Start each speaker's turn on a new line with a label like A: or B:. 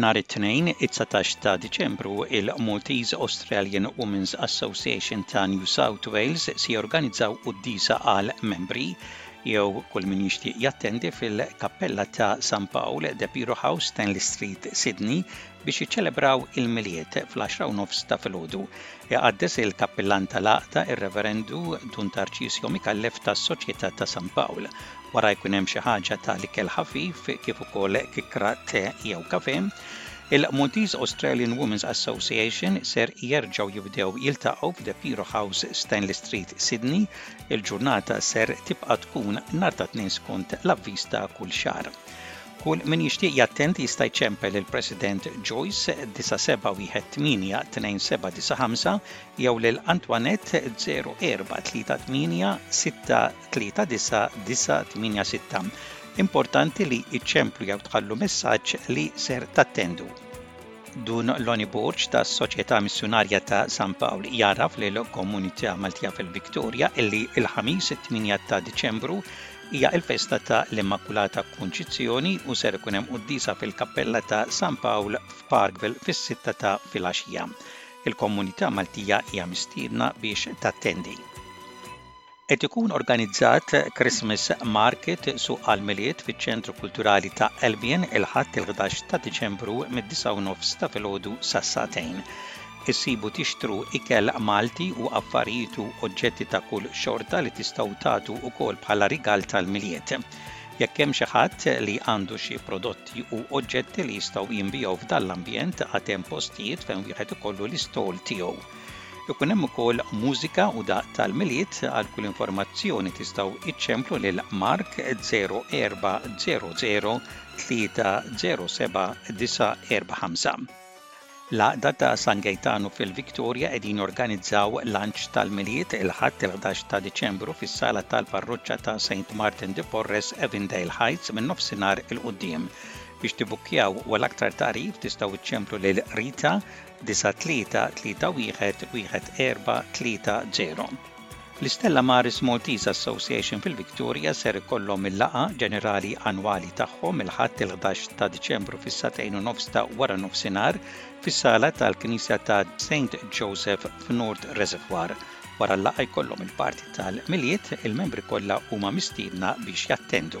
A: Nhar it-Tnejn, it-dsatax ta' Diċembru, il-Maltese Australian Women's Association ta' New South Wales se jorganizzaw quddiesa għal membri jew kull min jixtieq jattendi fil-Kappella ta' San Pawl, De Piro House, Stanley Street, Sydney, biex jiċċelebraw il-Milied fl-għaxra u nofs ta' filgħodu, iqaddes il-Kappillan tal-Għaqda ir-Reverendu Dun Tarċisio Micallef tas-Soċjetà ta' San Pawl. Wara jkun hemm xi ħaġa ta' l-ikel ħafif kif ukoll kikra, te jew kafè. Il-Maltese Australian Women's Association ser jerġgħu jibdew jiltaqgħu f'The Piro House, Stanley Street, Sydney. Il-ġurnata ser tibqa' tkun nhar ta' Tnejn skont l-avviż ta' kull xahar. Kull min jixtieq jattendi jista' jċempel lill-President Joyce 9718279 jew lil Antoinette 043863996. Importanti li iċċemplu jew tħallu messaġġ li ser tattendu. Dun Loni Borg tas-Soċjetà Missjunarja ta' San Pawl jagħraf lill-komunità Maltija fil-Victoria illi l-Ħamis 8 ta' Diċembru hija l-festa ta' l-Immakulata Kunċizzjoni u ser ikun hemm quddiesa fil-Kappella ta' San Pawl f'Parkville fis-sitta ta' filgħaxija. Il-komunità Maltija hija mistiedna biex tattendi. Qed ikun organizzat Christmas Market, Suq għall-Milied, fiċ-Ċentru Kulturali ta' Albion il-Ħadd il-11 ta' Diċembru mid-disgħa u nofs ta' filgħodu sas-sagħtejn. Issibu tixtru ikel Malti u affarijiet u oġġetti ta' kull xorta li tistgħu tagħtu wkoll bħala rigal tal-Milied. Jekk hemm xi ħadd li għandu xi prodotti u oġġetti li jistgħu jinbiegħu f'dan l-ambjent għad hemm postijiet fejn wieħed ikollu l-istall tiegħu. Ikun hemm ukoll mużika u daqq tal-Milied, għal kull informazzjoni tistgħu iċċemplu lil Mark 0400 307 945. L-Għaqda ta' San Gejtanu fil-Victoria qegħdin jorganizzaw lanċ tal-Milied il-Ħadd il-ħdax ta' Diċembru fis-sala tal-Parroċċa ta' Saint Martin de Porres, Avondale Heights min-nofsinhar 'il quddiem. Biex tibbukkjaw u għal aktar tagħrif tistgħu iċċemplu lil Rita, 9331 1430. L-Stella Maris Maltese Association fil-Victoria ser ikollhom il-laqgħa ġenerali annwali tagħhom il-Ħadd il-ħdax ta' Diċembru fis-sagħtejn u nofs ta' waranofsinhar fis-sala tal-Knisja ta' Saint Joseph f'North Reservoir. Wara l-laqgħa jkollhom il-party tal-Milied, il-membri kollha huma mistiedna biex jattendu.